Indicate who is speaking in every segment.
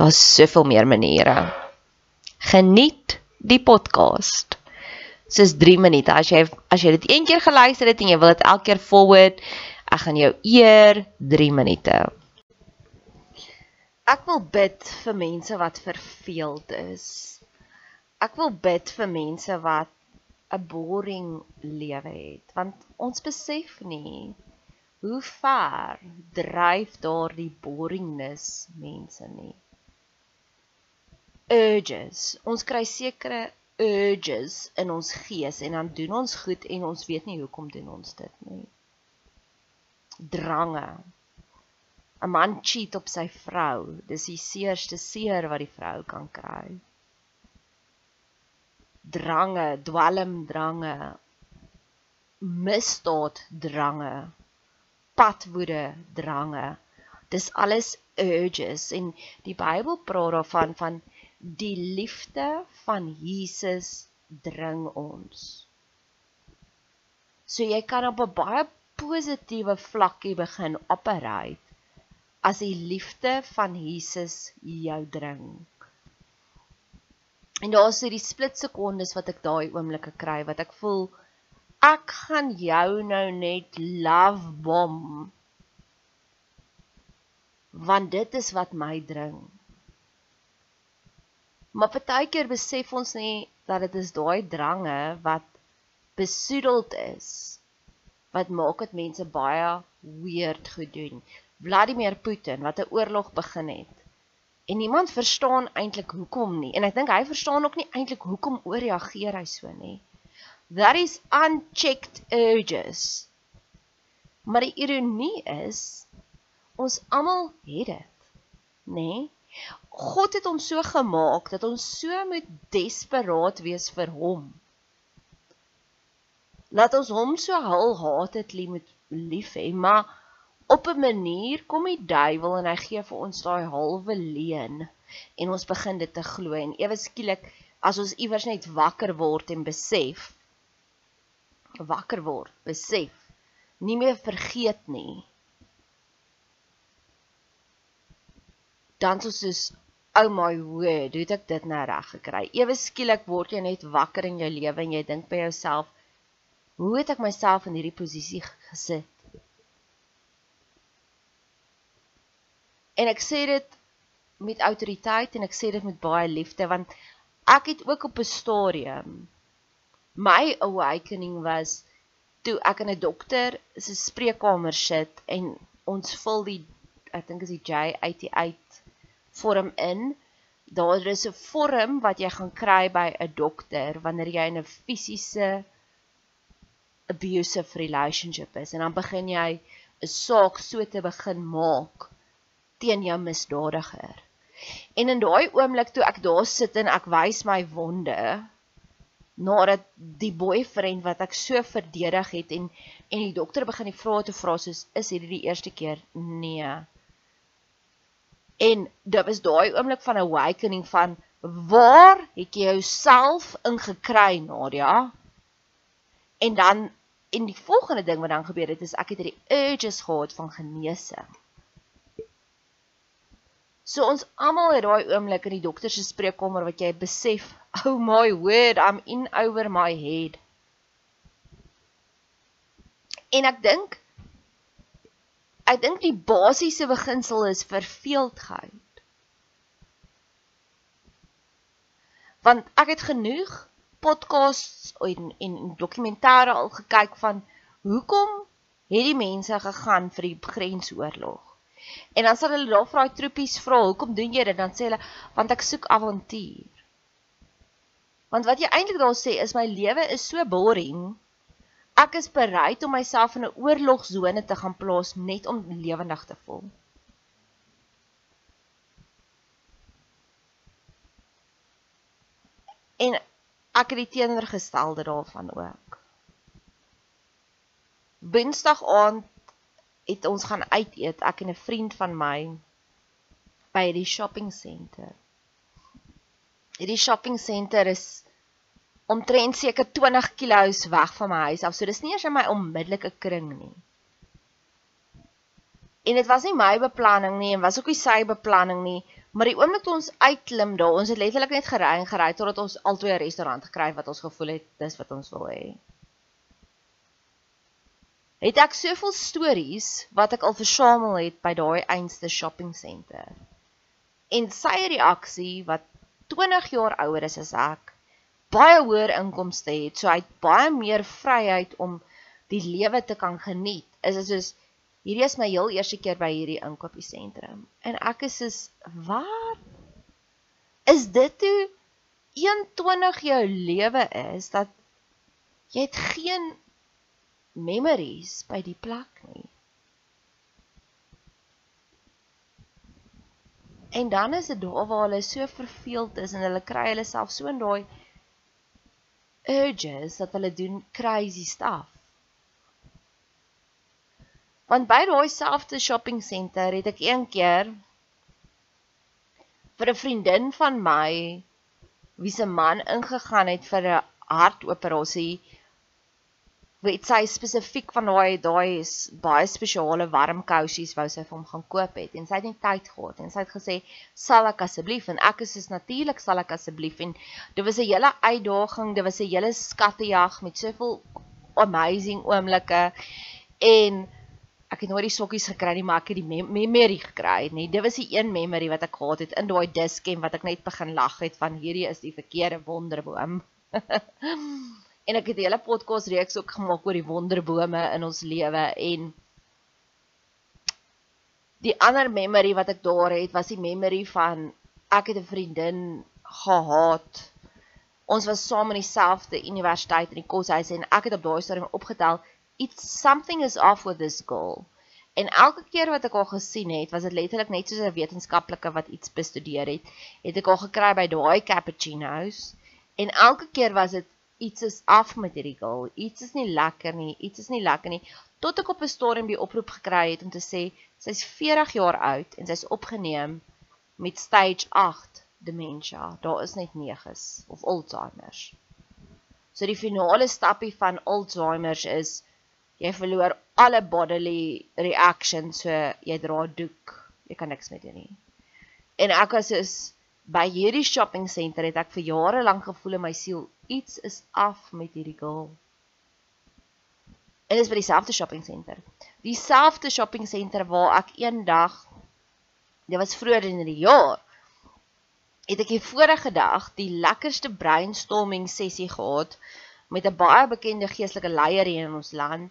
Speaker 1: Daar's soveel meer maniere. Geniet die podcast. Dis 3 minute. As jy as jy dit een keer geluister het en jy wil dit elke keer forward, ek gaan jou eer 3 minute. Ek wil bid vir mense wat verveeld is. Ek wil bid vir mense wat 'n boring lewe het, want ons besef nie hoe ver dryf daardie boringness mense nie urges. Ons kry sekere urges in ons gees en dan doen ons goed en ons weet nie hoekom doen ons dit nie. Drange. 'n Man cheat op sy vrou. Dis die seerste seer wat die vrou kan kry. Drange, dwelm drange. Misdaad drange. Padwoede drange. Dis alles urges en die Bybel praat daarvan van die liefde van Jesus dring ons. So jy kan op 'n baie positiewe vlakkie begin operate as die liefde van Jesus jou dring. En daar is hierdie split sekondes wat ek daai oomblikke kry wat ek voel ek gaan jou nou net love bomb want dit is wat my dring. Maar partykeer besef ons nie dat dit is daai drange wat besoedeld is wat maak dit mense baie weird gedoen. Vladimir Putin wat 'n oorlog begin het. En niemand verstaan eintlik hoekom nie. En ek dink hy verstaan ook nie eintlik hoekom ooreageer hy so nie. That is unchecked urges. Maar die ironie is ons almal het dit, nê? Nee? God het ons so gemaak dat ons so moet desperaat wees vir hom. Laat ons hom so hul haat het lief met lief hê, maar op 'n manier kom die duiwel en hy gee vir ons daai halwe leuen en ons begin dit te glo en ewe skielik as ons iewers net wakker word en besef wakker word, besef, nie meer vergeet nie. Dan soos oh my word, hoe het ek dit nou reg gekry? Ewe skielik word jy net wakker in jou lewe en jy dink by jouself, hoe het ek myself in hierdie posisie gesit? En ek sê dit met autoriteit en ek sê dit met baie liefde want ek het ook op 'n stadium my awakening was toe ek in 'n dokter se spreekkamer sit en ons vul die ek dink is die J88 vorm in. Daar is 'n vorm wat jy gaan kry by 'n dokter wanneer jy in 'n fisiese abusive relationship is en dan begin jy 'n saak so te begin maak teen jou misdadiger. En in daai oomblik toe ek daar sit en ek wys my wonde nadat die boyfriend wat ek so verdedig het en en die dokter begin die vrae te vra soos is hierdie die eerste keer? Nee. En dit was daai oomblik van awakening van waar het jy jouself ingekry Nadia? En dan en die volgende ding wat dan gebeur het is ek het hierdie urges gehad van genesing. So ons almal het daai oomblik in die dokter se spreekkamer wat jy besef, oh my word, I'm in over my head. En ek dink ek dink die basiese beginsel is verveeldheid. Want ek het genoeg podcasts en en dokumentêre al gekyk van hoekom het die mense gegaan vir die grensoorlog? En dan sal hulle daar vra die troepies vra, "Hoekom doen jy dit?" Dan sê hulle, "Want ek soek avontuur." Want wat jy eintlik daar sê is my lewe is so boring. Ek is bereid om myself in 'n oorlogsone te gaan plaas net om lewendig te voel. En ek het die teenoorgestelde daarvan ook. Woensdag aand het ons gaan uit eet, ek en 'n vriend van my by die shopping center. Hierdie shopping center is omtrent seker 20 km weg van my huis af, so dis nie eers in my onmiddellike kring nie. En dit was nie my beplanning nie en was ook nie sy beplanning nie, maar die oomblik toe ons uitklim daar, ons het letterlik net gery en gery totdat ons altoe 'n restaurant gekry het wat ons gevoel het dis wat ons wil hê het ek soveel stories wat ek al versamel het by daai einste shopping center. En sy reaksie wat 20 jaar ouer is as ek, baie hoër inkomste het, so hy het baie meer vryheid om die lewe te kan geniet. Is dit soos hierdie is my heel eerste keer by hierdie inkopiesentrum en ek is soos wat is dit toe 21 jou lewe is dat jy het geen memories by die plek nie. En dan is dit daar waar hulle so verveeld is en hulle kry hulle self so in daai urges dat hulle doen crazy stuff. Want by daai selfde shopping center het ek een keer vir 'n vriendin van my wie se man ingegaan het vir 'n hartoperasie weet sy spesifiek van daai daai is baie spesiale warm kousies wou sy vir hom gaan koop het. En sy het nie tyd gehad en sy het gesê sal ek asseblief? En ek is is natuurlik sal ek asseblief. En dit was 'n hele uitdaging dit was 'n hele skattejag met soveel amazing oomblikke. En ek het nooit die sokkies gekry nie maar ek het die mem memory gekry nê. Dit was die een memory wat ek gehad het in daai diskem wat ek net begin lag het van hierdie is die verkeerde wonderboom en ek het 'n hele podcast reeks ook gemaak oor die wonderbome in ons lewe en die ander memory wat ek daar het was die memory van ek het 'n vriendin gehad. Ons was saam in dieselfde universiteit in die koshuis en ek het op daai stadium opgetel it's something is off with this girl. En elke keer wat ek haar gesien het, was dit letterlik net soos 'n wetenskaplike wat iets bestudeer het, het ek haar gekry by daai cappuccinos en elke keer was dit iets is af met hierdie girl. Iets is nie lekker nie. Iets is nie lekker nie tot ek op 'n stadium die oproep gekry het om te sê sy's 40 jaar oud en sy's opgeneem met stage 8 dementia. Daar is net 9s of Alzheimer's. So die finale stappie van Alzheimer's is jy verloor alle bodily reactions, so jy dra doek, jy kan niks meer doen nie. En ek was soos by hierdie shopping center het ek vir jare lank gevoel in my siel iets is af met hierdie girl. En dit is by dieselfde shopping center. Dieselfde shopping center waar ek eendag dit was vroeër in die jaar het ek die vorige dag die lekkerste brainstorming sessie gehad met 'n baie bekende geestelike leier hier in ons land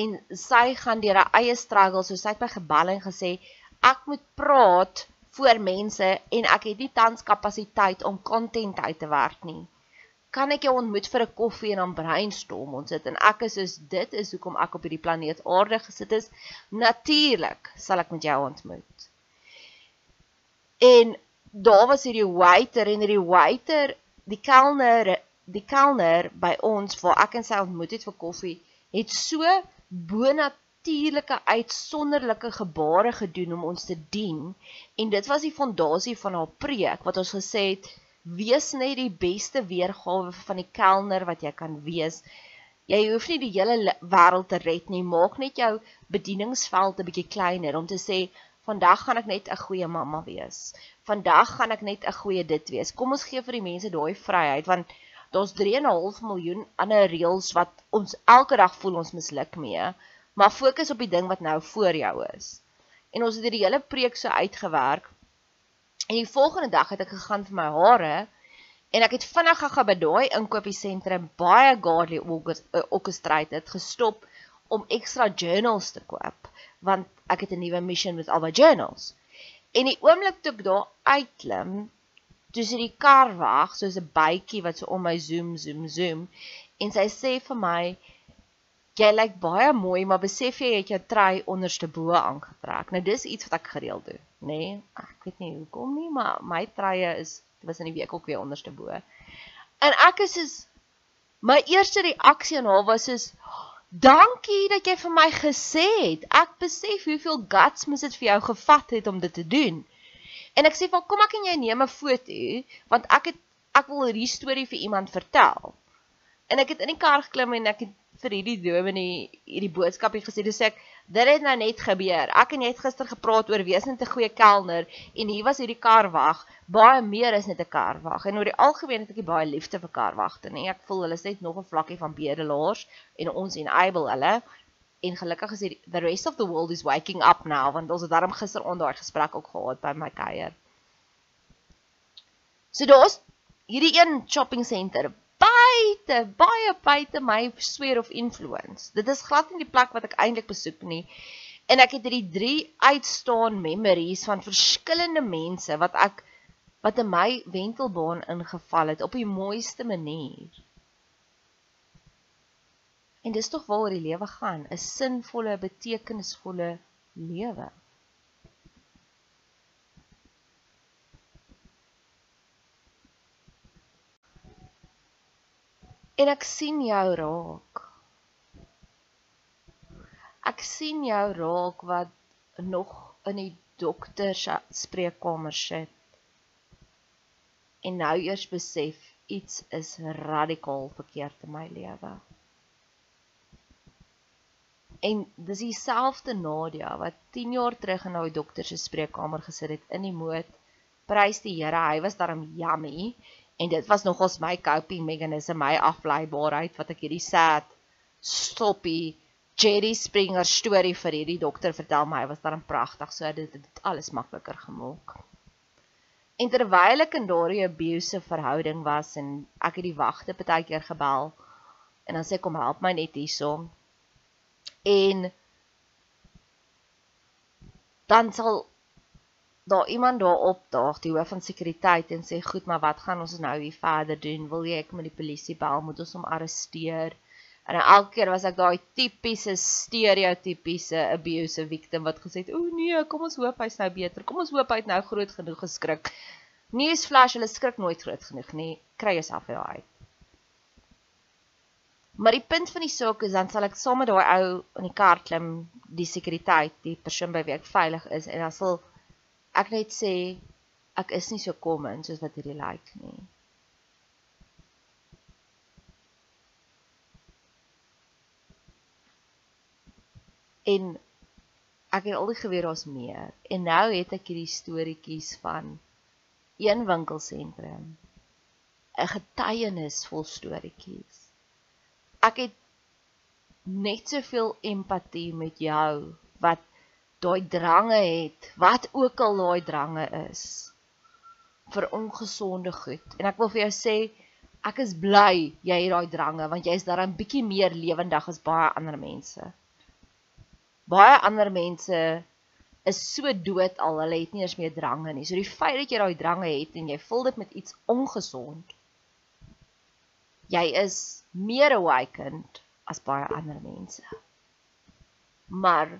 Speaker 1: en sy gaan deur haar eie struggle so sy het my gebel en gesê ek moet praat voor mense en ek het nie tans kapasiteit om content uit te werk nie. Kan ek jou ontmoet vir 'n koffie en dan brainstorm? Ons dit en ek is soos dit is hoekom ek op hierdie planeet aarde gesit is. Natuurlik sal ek met jou ontmoet. En daar was hierdie waiter en hierdie waiter die kelner die kelner by ons waar ek en sy ontmoet het vir koffie het so bonatuurlike uitsonderlike gebare gedoen om ons te dien en dit was die fondasie van haar preek wat ons gesê het wees net die beste weergawe van die kelner wat jy kan wees. Jy hoef nie die hele wêreld te red nie, maak net jou bedieningsveld 'n bietjie kleiner om te sê vandag gaan ek net 'n goeie mamma wees. Vandag gaan ek net 'n goeie dit wees. Kom ons gee vir die mense daai vryheid want daar's 3.5 miljoen ander reëls wat ons elke dag voel ons misluk mee, maar fokus op die ding wat nou voor jou is. En ons het hierdie hele preek so uitgewerk En die volgende dag het ek gegaan vir my hare en ek het vinnig gegaan by daai inkopiesentrum baie godly eh, orchestrated gestop om ekstra journals te koop want ek het 'n nuwe mission met al my journals. En die oomblik toe ek daar uitklim, tussen die kar wag, soos 'n bytjie wat so om my zoom zoom zoom en sy sê vir my jy lyk baie mooi, maar besef jy het jou trui onderste bo aangetrek. Nou dis iets wat ek gereeld doen, nê? Nee? Ek weet nie hoekom nie, maar my truie is was in die week ook weer onderste bo. En ek is is my eerste reaksie aan haar was is dankie dat jy vir my gesê het. Ek besef hoeveel guts moet dit vir jou gevat het om dit te doen. En ek sê van kom ek en jy neem 'n foto want ek het ek wil hierdie storie vir iemand vertel. En ek het in die kar geklim en ek het vir hierdie dominee hierdie boodskapie gesê dis ek dit het nou net gebeur. Ek en jy het gister gepraat oor net 'n goeie kelner en hier was hierdie karwag baie meer is net 'n karwag en oor die algemeen het ek baie liefde vir karwagte nee ek voel hulle is net nog 'n vlakkie van bedelaars en ons enable hulle. En gelukkig is die the rest of the world is waking up now want ons het daarom gister onder daai gesprek ook gehad by my kuier. So daar's hierdie een shopping center buite, baie buite my sphere of influence. Dit is glad nie die plek wat ek eintlik besoek nie. En ek het hierdie drie uitstaan memories van verskillende mense wat ek wat in my wentelbaan ingeval het op die mooiste manier. En dis tog waaroor die lewe gaan, 'n sinvolle, betekenisvolle lewe. En ek sien jou raak. Ek sien jou raak wat nog in die dokter se spreekkamer sit. En nou eers besef iets is radikaal verkeerd in my lewe. En dis dieselfde Nadia wat 10 jaar terug in daai dokter se spreekkamer gesit het in die moed. Prys die Here, hy was daarom yummy En dit was nogals my coping mechanism, my afleibaarheid wat ek hierdie sad stoppie Jerry Springer storie vir hierdie dokter vertel my was dan pragtig, so dit het alles makliker gemaak. En terwyl ek in daardie abusive verhouding was en ek het die wagte partykeer gebel en dan sê kom help my net hierso. En dan sal daar iemand daar opdaag, die hoof van sekuriteit en sê, "Goed, maar wat gaan ons nou hier verder doen? Wil jy ek met die polisie bel? Moet ons hom arresteer?" En elke keer was ek daai tipiese stereotypiese abuse victim wat gesê het, "O nee, kom ons hoop hy's nou beter. Kom ons hoop hy het nou groot genoeg geskrik." Newsflash, hulle skrik nooit groot genoeg nie. Kry jouself weer uit. Maar die punt van die saak is dan sal ek saam met daai ou in die kar klim, die sekuriteit, die persoon by wie ek veilig is en dan sal ek net sê ek is nie so kom in soos wat hierdie lyk like nie. En ek het al die geweet daar's meer. En nou het ek hierdie storieetjies van een winkelsentrum. 'n Getuienis vol storieetjies. Ek het net soveel empatie met jou wat daai drange het, wat ook al daai drange is vir ongesonde goed. En ek wil vir jou sê, ek is bly jy het daai drange want jy's daarin bietjie meer lewendig as baie ander mense baie ander mense is so dood al, hulle het nie eens meer drange nie. So die feit dat jy daai drange het en jy vul dit met iets ongesond, jy is meer awakened as baie ander mense. Maar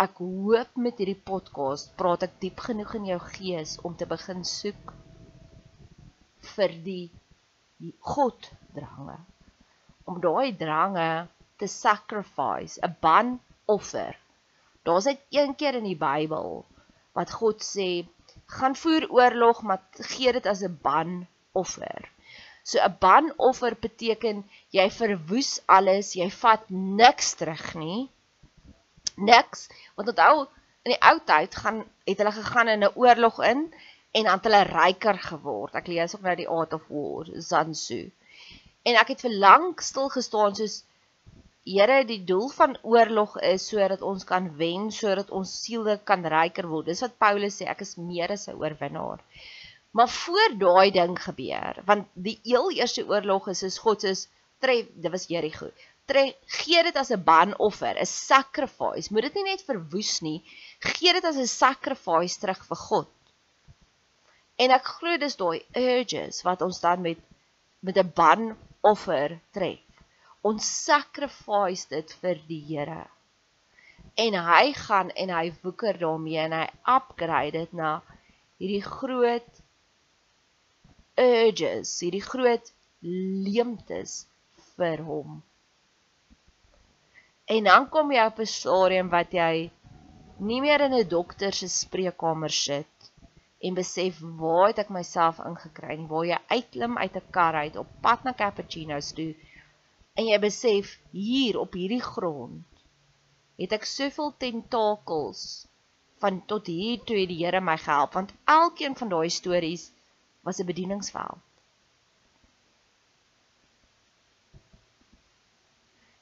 Speaker 1: ek hoop met hierdie podcast praat ek diep genoeg in jou gees om te begin soek vir die God drange. Om daai drange te sacrifice, 'n ban offer. Daar's net een keer in die Bybel wat God sê, gaan voer oorlog, maar gee dit as 'n banoffer. So 'n banoffer beteken jy verwoes alles, jy vat niks terug nie. Niks. Want onthou in die ou tyd gaan het hulle gegaan in 'n oorlog in en dan het hulle ryker geword. Ek lees ook nou die Art of War, Sun Tzu. En ek het vir lank stil gestaan soos Here, die doel van oorlog is sodat ons kan wen, sodat ons siele kan ryker word. Dis wat Paulus sê, ek is meer as 'n oorwinnaar. Maar voor daai ding gebeur, want die heel eerste oorlog is is God se tref, dit was Jerigo. Tref gee dit as 'n banoffer, 'n sacrifice. Moet dit nie net verwoes nie, gee dit as 'n sacrifice terug vir God. En ek glo dis daai urges wat ons dan met met 'n banoffer tref ons sacrifice dit vir die Here. En hy gaan en hy woeker daarmee en hy upgrade dit na hierdie groot urges, hierdie groot leemtes vir hom. En dan kom jy op 'n stadium wat jy nie meer in 'n dokter se spreekkamer sit en besef waar het ek myself ingekry nie, waar jy uitklim uit 'n kar uit op pad na cappuccino's toe en jy besef hier op hierdie grond het ek soveel tentakels van tot hier toe het die Here my gehelp want elkeen van daai stories was 'n bedieningsveld.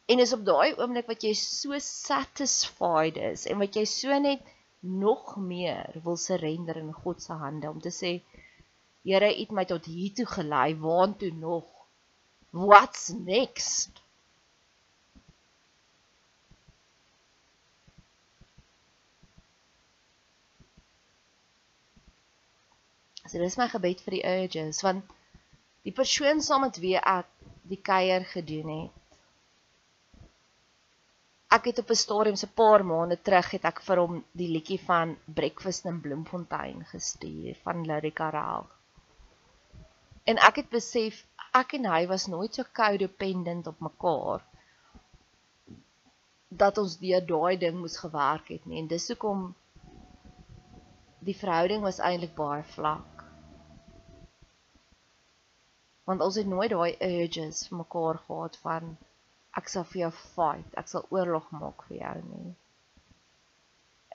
Speaker 1: En is op daai oomblik wat jy so satisfied is en wat jy so net nog meer wil surrender in God se hande om te sê Here, U het my tot hier toe gelei, waartoe nog? What's next? So dis my gebed vir die urges want die persoon saam met wie ek die kuier gedoen het. Het op 'n stadium se paar maande terug het ek vir hom die liedjie van Breakfast in Bloemfontein gestuur van Lyrica Raal. En ek het besef ek en hy was nooit so codependent op mekaar dat ons deur daai ding moes gewerk het nie en dis hoekom die verhouding was eintlik baie vlak want ons het nooit daai urges vir mekaar gehad van ek sal vir jou fight, ek sal oorlog maak vir jou nie.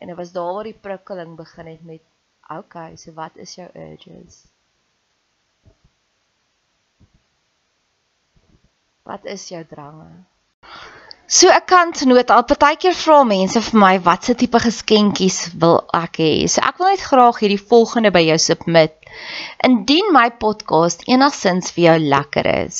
Speaker 1: En dit was daar waar die prikkeling begin het met okay, so wat is jou urges? Wat is jou drange? So 'n kantnota, al partykeer vra mense vir my watse tipe geskenkies wil ek hê. So ek wil net graag hierdie volgende by jou submit. Indien my podcast enigsins vir jou lekker is,